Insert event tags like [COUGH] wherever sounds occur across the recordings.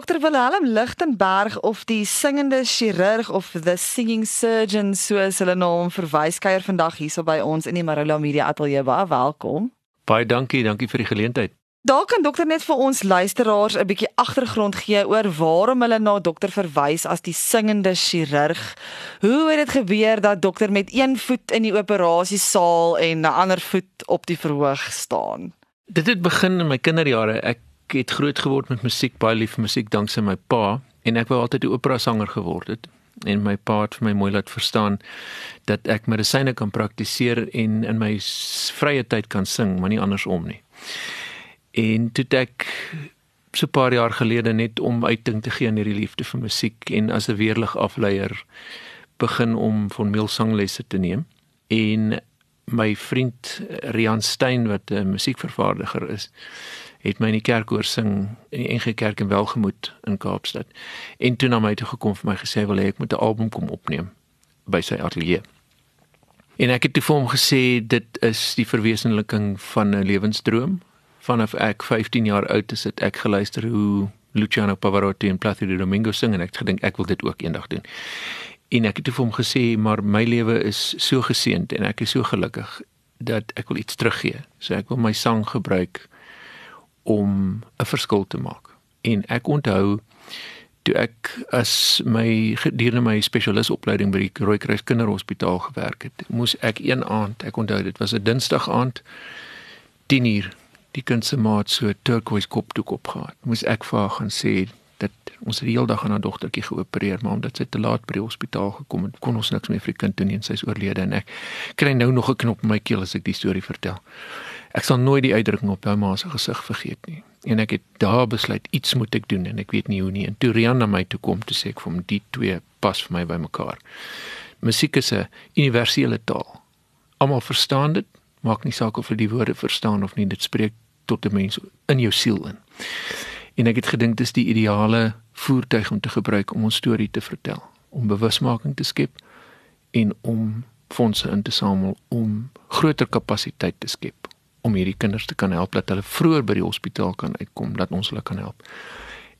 Dr Willem Lichtenberg of die singende chirurg of the singing surgeon soos hulle na hom verwys kuier vandag hierso by ons in die Marula Media Ateljee. Baie welkom. Baie dankie, dankie vir die geleentheid. Daar kan dokter net vir ons luisteraars 'n bietjie agtergrond gee oor waarom hulle na dokter verwys as die singende chirurg. Hoe het dit gebeur dat dokter met een voet in die operasiesaal en 'n ander voet op die verhoog staan? Dit het begin in my kinderjare. Ek het groot geword met musiek, baie lief vir musiek danksy my pa en ek wou altyd 'n opera sanger geword het. En my pa het vir my mooi laat verstaan dat ek medisyne kan praktiseer en in my vrye tyd kan sing, maar nie andersom nie. En toe ek so 'n paar jaar gelede net om uiting te gee aan hierdie liefde vir musiek en as 'n weerlig afleier begin om van meelsangslesse te neem. En my vriend Rian Stein wat 'n musiekvervaardiger is, het my in die kerk hoor sing in die NG Kerk in Welgemoot in Kaapstad. En toe na my toe gekom vir my gesê wil hy ek moet 'n album kom opneem by sy ateljee. En ek het toe vir hom gesê dit is die verwesenliking van 'n lewensdroom vanaf ek 15 jaar oud is het ek geluister hoe Luciano Pavarotti en Placido Domingo sing en ek het gedink ek wil dit ook eendag doen. En ek het vir hom gesê maar my lewe is so geseënd en ek is so gelukkig dat ek wil iets teruggee. So ek wil my sang gebruik om 'n verskil te maak. En ek onthou toe ek as my gedurende my spesialisopleiding by die Rooikruis Kinderhospitaal gewerk het, moes ek een aand, ek onthou dit was 'n Dinsdag aand 10 uur die kind se maat so turquoise kopdoek opgehad. Moes ek vir haar gaan sê dat ons die hele dag aan haar dogtertjie geopereer, maar omdat sy te laat by die hospitaal gekom het, kon ons niks meer vir die kind doen nie en sy is oorlede en ek kry nou nog 'n knop in my keel as ek die storie vertel. Ek sal nooit die uitdrukking op jou ma se gesig vergeet nie. En ek het daar besluit iets moet ek doen en ek weet nie hoe nie. En toe Rian na my toe kom, toe sê ek vir hom die twee pas vir my by mekaar. Musiek is 'n universele taal. Almal verstaan dit, maak nie saak of jy die woorde verstaan of nie, dit spreek tot 'n mens in jou siel in. En ek het gedink dis die ideale voertuig om te gebruik om ons storie te vertel, om bewusmaking te skep en om fondse in te samel om groter kapasiteit te skep om hierdie kinders te kan help dat hulle vroeër by die hospitaal kan uitkom dat ons hulle kan help.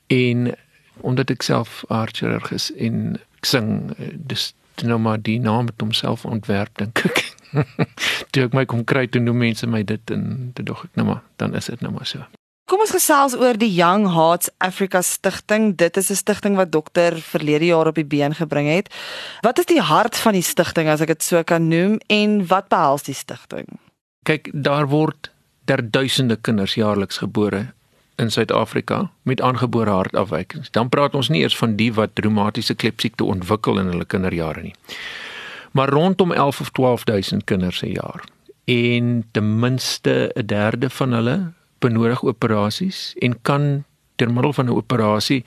En omdat ek self hartchirurg is en ek sing eh, dis nou maar die naam het homself ontwerp dink ek. [LAUGHS] toe ek my kom kry toe noem mense my dit en toe dog ek nou maar dan is dit nou maar so. Kom ons gesels oor die Young Hearts Africa stigting. Dit is 'n stigting wat dokter verlede jaar op die been gebring het. Wat is die hart van die stigting as ek dit so kan noem en wat behels die stigting? Kyk, daar word ter duisende kinders jaarliks gebore in Suid-Afrika met aangebore hartafwykings. Dan praat ons nie eers van die wat reumatiese klepsiekte ontwikkel in hulle kinderjare nie maar rondom 11 of 12000 kinders se jaar. En ten minste 'n derde van hulle benodig operasies en kan ter middel van 'n operasie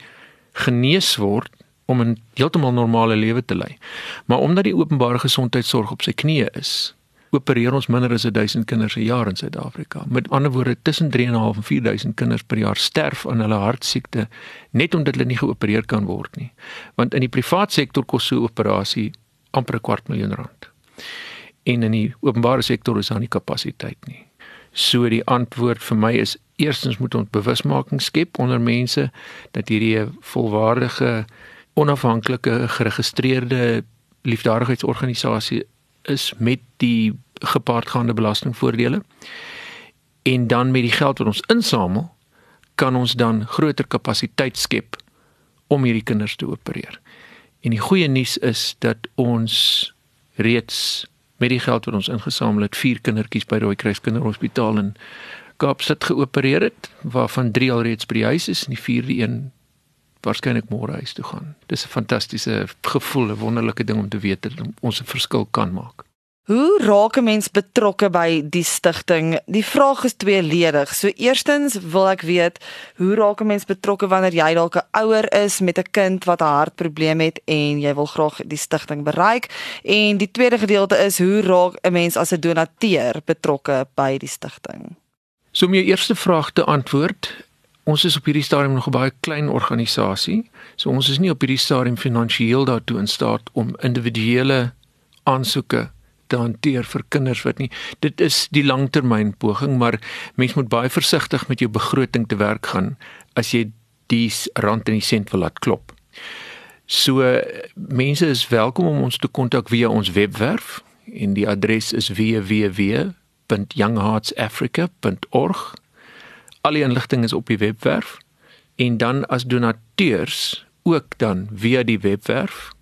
genees word om 'n heeltemal normale lewe te lei. Maar omdat die openbare gesondheidsorg op sy knieë is, opereer ons minder as 1000 kinders per jaar in Suid-Afrika. Met ander woorde, tussen 3.5 en 4000 kinders per jaar sterf aan hulle hartsiekte net omdat hulle nie geopereer kan word nie. Want in die privaat sektor kos so 'n operasie amper 'n kwart miljoen rand. En in die openbare sektor is daar nie kapasiteit nie. So die antwoord vir my is eerstens moet ons bewusmaking skep onder mense dat hierdie 'n volwaardige onafhanklike geregistreerde liefdadigheidsorganisasie is met die gepaardgaande belastingvoordele. En dan met die geld wat ons insamel, kan ons dan groter kapasiteit skep om hierdie kinders te opereer. En die goeie nuus is dat ons reeds met die geld wat ons ingesamel het, vier kindertjies by Rooi Kruis Kinderhospitaal in Kaapstad geopereer het, waarvan drie al reeds by die huis is en die vierde een waarskynlik môre huis toe gaan. Dis 'n fantastiese gevoel, 'n wonderlike ding om te weet dat ons 'n verskil kan maak. Hoe raak 'n mens betrokke by die stigting? Die vraag is tweeledig. So eerstens wil ek weet, hoe raak 'n mens betrokke wanneer jy dalk 'n ouer is met 'n kind wat 'n hartprobleem het en jy wil graag die stigting bereik? En die tweede gedeelte is, hoe raak 'n mens as 'n donateur betrokke by die stigting? So om jou eerste vraag te antwoord, ons is op hierdie stadium nog 'n baie klein organisasie. So ons is nie op hierdie stadium finansiëel daartoe in staat om individuele aansoeke te hanteer vir kinders wat nie dit is die langtermyn poging maar mens moet baie versigtig met jou begroting te werk gaan as jy die rand en die sent wil laat klop. So mense is welkom om ons te kontak via ons webwerf en die adres is www.youngheartsafrica.org. Al die inligting is op die webwerf en dan as donateurs ook dan via die webwerf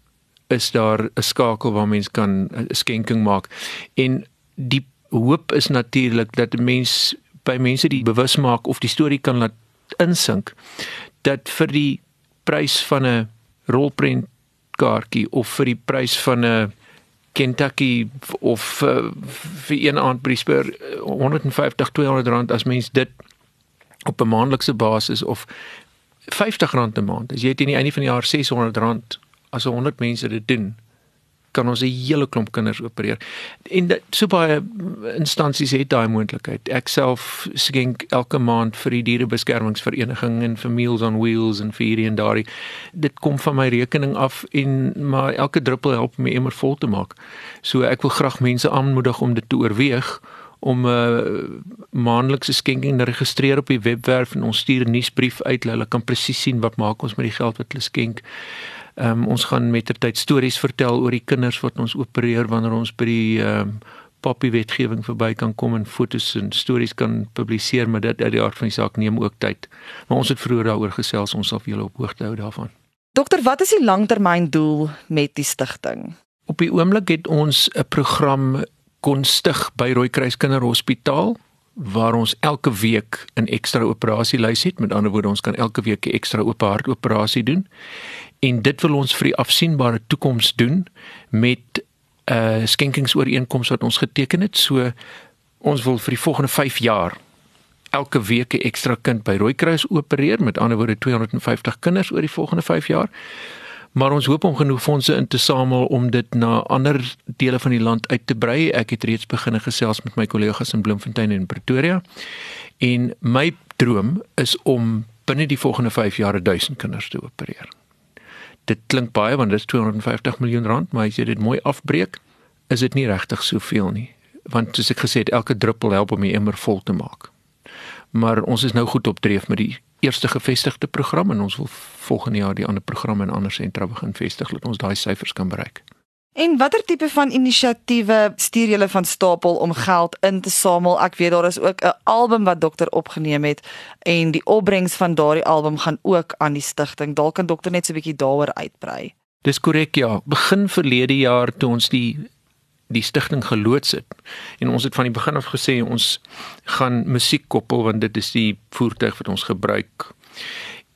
is daar 'n skakel waar mens kan 'n skenking maak. En die hoop is natuurlik dat mense by mense die bewus maak of die storie kan laat insink dat vir die prys van 'n rolprent kaartjie of vir die prys van 'n Kentucky of uh, vir een aand Brisbane 150 200 rand as mens dit op 'n maandelikse basis of 50 rand 'n maand. As jy teen die einde van die jaar 600 rand as 100 mense dit doen, kan ons 'n hele klomp kinders opereer. En dit so baie instansies het daai moontlikheid. Ek self skenk elke maand vir die dierebeskermingsvereniging en vir Meals on Wheels en vir en daardie. Dit kom van my rekening af en maar elke druppel help my immer vol te maak. So ek wil graag mense aanmoedig om dit te oorweeg om 'n uh, maandelikse skenking te registreer op die webwerf en ons stuur 'n nuusbrief uit. Hulle kan presies sien wat maak ons met die geld wat hulle skenk. Ehm um, ons gaan mettertyd stories vertel oor die kinders wat ons opereer wanneer ons by die ehm um, poppy wetgewing verby kan kom en fotos en stories kan publiseer, maar dit uit die aard van die saak neem ook tyd. Maar ons het vroeër daaroor gesels, ons sal vir julle op hoogte hou daarvan. Dokter, wat is die langtermyndoel met die stigting? Op die oomblik het ons 'n program kon stig by Rooikruis Kinderhospitaal waar ons elke week 'n ekstra operasielys het. Met ander woorde, ons kan elke week 'n ekstra oop hart operasie doen en dit wil ons vir die afsienbare toekoms doen met 'n uh, skenkingsooreenkoms wat ons geteken het. So ons wil vir die volgende 5 jaar elke week 'n ekstra kind by Rooikruis opereer, met ander woorde 250 kinders oor die volgende 5 jaar. Maar ons hoop om genoeg fondse in te samel om dit na ander dele van die land uit te brei. Ek het reeds begin gesels met my kollegas in Bloemfontein en Pretoria. En my droom is om binne die volgende 5 jaar 1000 kinders te opereer dit klink baie want dit is 250 miljoen rand, maar as jy dit mooi afbreek, is dit nie regtig soveel nie. Want soos ek gesê het, elke druppel help om die emmer vol te maak. Maar ons is nou goed op dreef met die eerste gevestigde program en ons wil volgende jaar die ander programme in ander sentra begin vestig dat ons daai syfers kan bereik. En watter tipe van inisiatiewe stuur julle van stapel om geld in te samel? Ek weet daar is ook 'n album wat dokter opgeneem het en die opbrengs van daardie album gaan ook aan die stigting. Dalk kan dokter net so 'n bietjie daaroor uitbrei. Dis korrek ja. Begin verlede jaar toe ons die die stigting geloods het en ons het van die begin af gesê ons gaan musiek koppel want dit is die voertuig wat ons gebruik.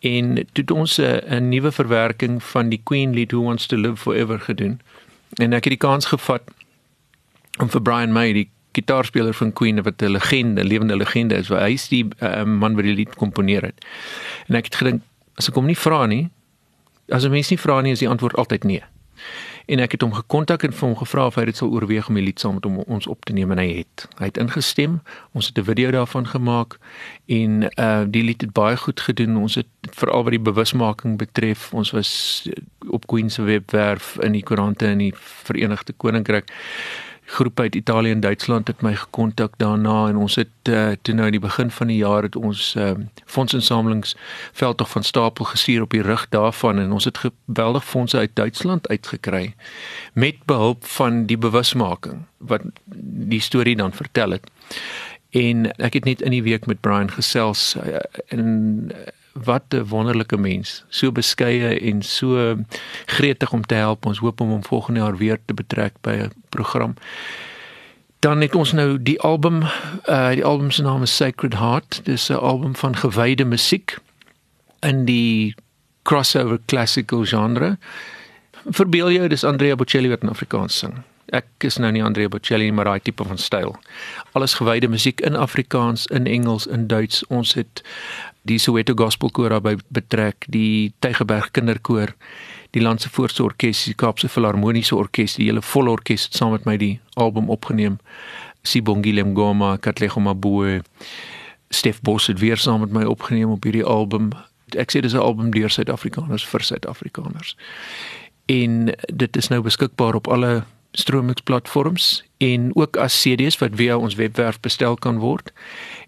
En toe ons 'n nuwe verwerking van die Queen lied Who Wants to Live Forever gedoen en ek het die kans gevat om vir Brian May die gitaarspeler van Queen wat 'n legende, lewende legende is, hy is die uh, man wat die lied komponeer het. En ek het gedink as ek hom nie vra nie, as 'n mens nie vra nie, is die antwoord altyd nee. En ek het hom gekontak en vir hom gevra of hy dit sou oorweeg om die lied saam met hom ons op te neem en hy het. Hy het ingestem. Ons het 'n video daarvan gemaak en uh die lied het baie goed gedoen. Ons het veral wat die bewusmaking betref, ons was op Queen se webwerf in die koerante in die Verenigde Koninkryk groep uit Italië en Duitsland het my gekontak daarna en ons het uh, toe nou in die begin van die jaar het ons uh, fondsinsamelings veldtog van stapel gestuur op die rug daarvan en ons het geweldig fondse uit Duitsland uitgekry met behulp van die bewusmaking wat die storie dan vertel het. En ek het net in die week met Brian gesels uh, en uh, wat 'n wonderlike mens, so beskeie en so gretig om te help. Ons hoop om hom volgende jaar weer te betrek by 'n program. Dan het ons nou die album, uh die album se naam is Sacred Heart. Dis 'n album van gewyde musiek in die crossover classical genre. Verbeel jou dis Andrea Bocelli wat in Afrikaans sing. Ek is nou nie Andrea Bocelli maar daai tipe van styl. Alles gewyde musiek in Afrikaans, in Engels, in Duits. Ons het die Soweto Gospel Koor daarbey betrek, die Tygerberg Kinderkoor, die Landse Voorsorgorkes, die Kaapse Filharmoniese Orkees, die hele volle orkes het saam met my die album opgeneem. Sibongile Ngoma, Katlego Mabue, Stef Bos het weer saam met my opgeneem op hierdie album. Ek sê dis 'n album deur Suid-Afrikaners vir Suid-Afrikaners. En dit is nou beskikbaar op alle Stromix platforms en ook as CD's wat via ons webwerf bestel kan word.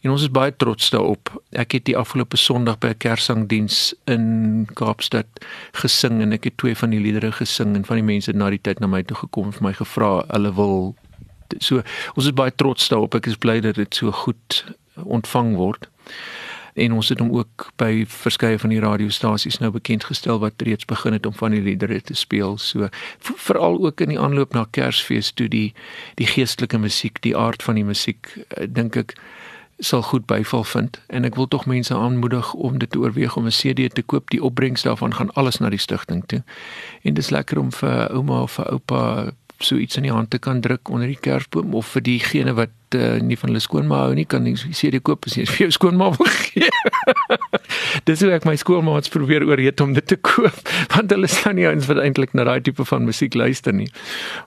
En ons is baie trots daarop. Ek het die afgelope Sondag by 'n Kerssangdiens in Kaapstad gesing en ek het twee van die liedere gesing en van die mense na die tyd na my toe gekom en vir my gevra hulle wil so ons is baie trots daarop. Ek is bly dat dit so goed ontvang word en ons het hom ook by verskeie van die radiostasies nou bekend gestel wat reeds begin het om van die liedere te speel. So veral ook in die aanloop na Kersfees toe die die geestelike musiek, die aard van die musiek eh, dink ek sal goed byval vind en ek wil tog mense aanmoedig om dit te oorweeg om 'n CD te koop. Die opbrengs daarvan gaan alles na die stigting toe. En dis lekker om vir ouma of vir oupa so iets in die hand te kan druk onder die kersboom of vir diegene wat uh, nie van hulle skoonma hou nie kan sê jy koop as jy vir jou skoonma wil gee. [LAUGHS] Dis hoe ek my skoonmaats probeer oorreed om dit te koop [LAUGHS] want hulle staan nie eens wat eintlik na daai tipe van musiek luister nie.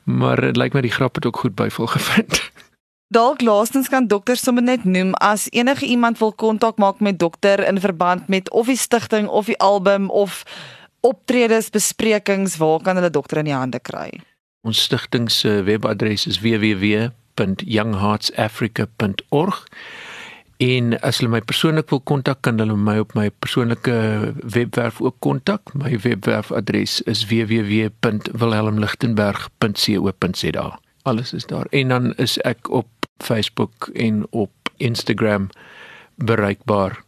Maar dit lyk my die grap het ook goed byval gevind. [LAUGHS] Dalk laastens kan dokter sommer net noem as enige iemand wil kontak maak met dokter in verband met of die stigting of die album of optredes besprekings waar kan hulle dokter in die hande kry? Ons stigting se webadres is www.youngheartsafrica.org. En as hulle my persoonlik wil kontak, kan hulle my op my persoonlike webwerf ook kontak. My webwerfadres is www.wilhelmlichtenberg.co.za. Alles is daar. En dan is ek op Facebook en op Instagram bereikbaar.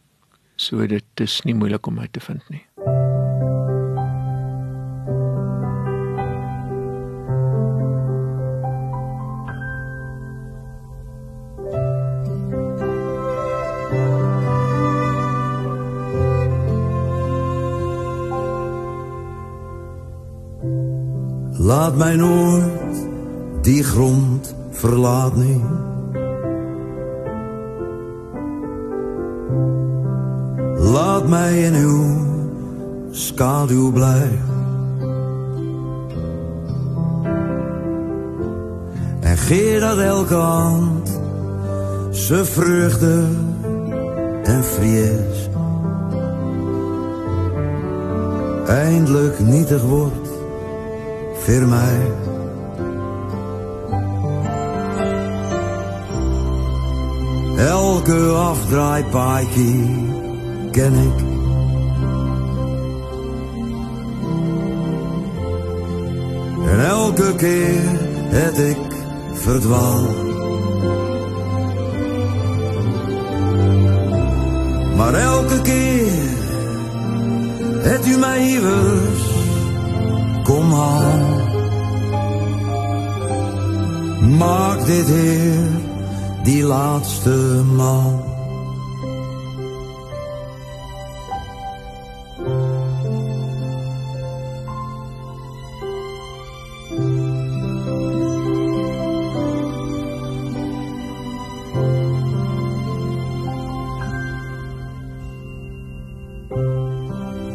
So dit is nie moeilik om my te vind nie. Laat mij nooit die grond verlaten. Laat mij in uw schaduw blijven. En geer dat elke hand ze vreugde en vries eindelijk nietig wordt voor mij. Elke afdraaipaadje ken ik. En elke keer het ik verdwaal. Maar elke keer het u mij iewers kom haal. Maak dit Heer die laatste maal.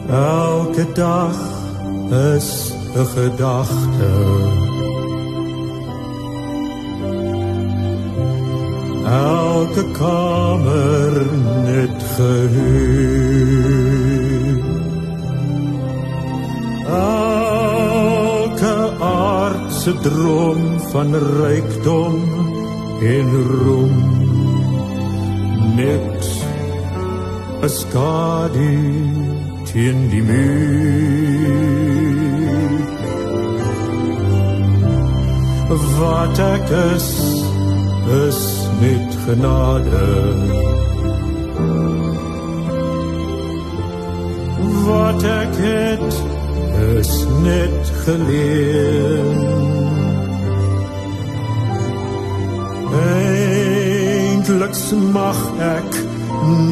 Elke dag is 'n gedagte. Elke kamer net gehuur. Elke aardse droom van rykdom en roem net 'n skadu teen die muur. Wat ek is, is net genade. Wat ek het, is net geleen. Eindelijk mag ek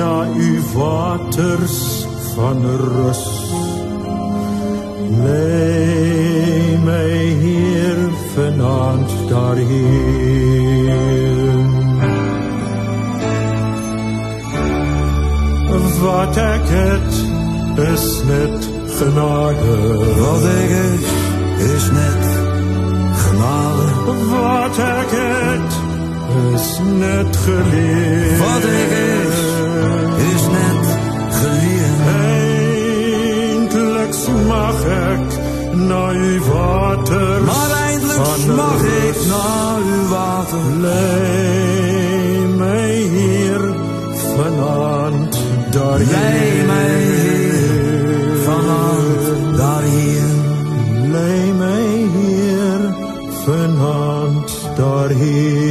na u waters van rus. Lei my hier vanaand daarheen. Wat ek het is net genade. Wat ik is, is net genade. Wat ek het is net geleer. Wat ik is, Lei my hier vanaand daarheen. Lei my hier vanaand daarheen. Lei my hier vanaand daarheen.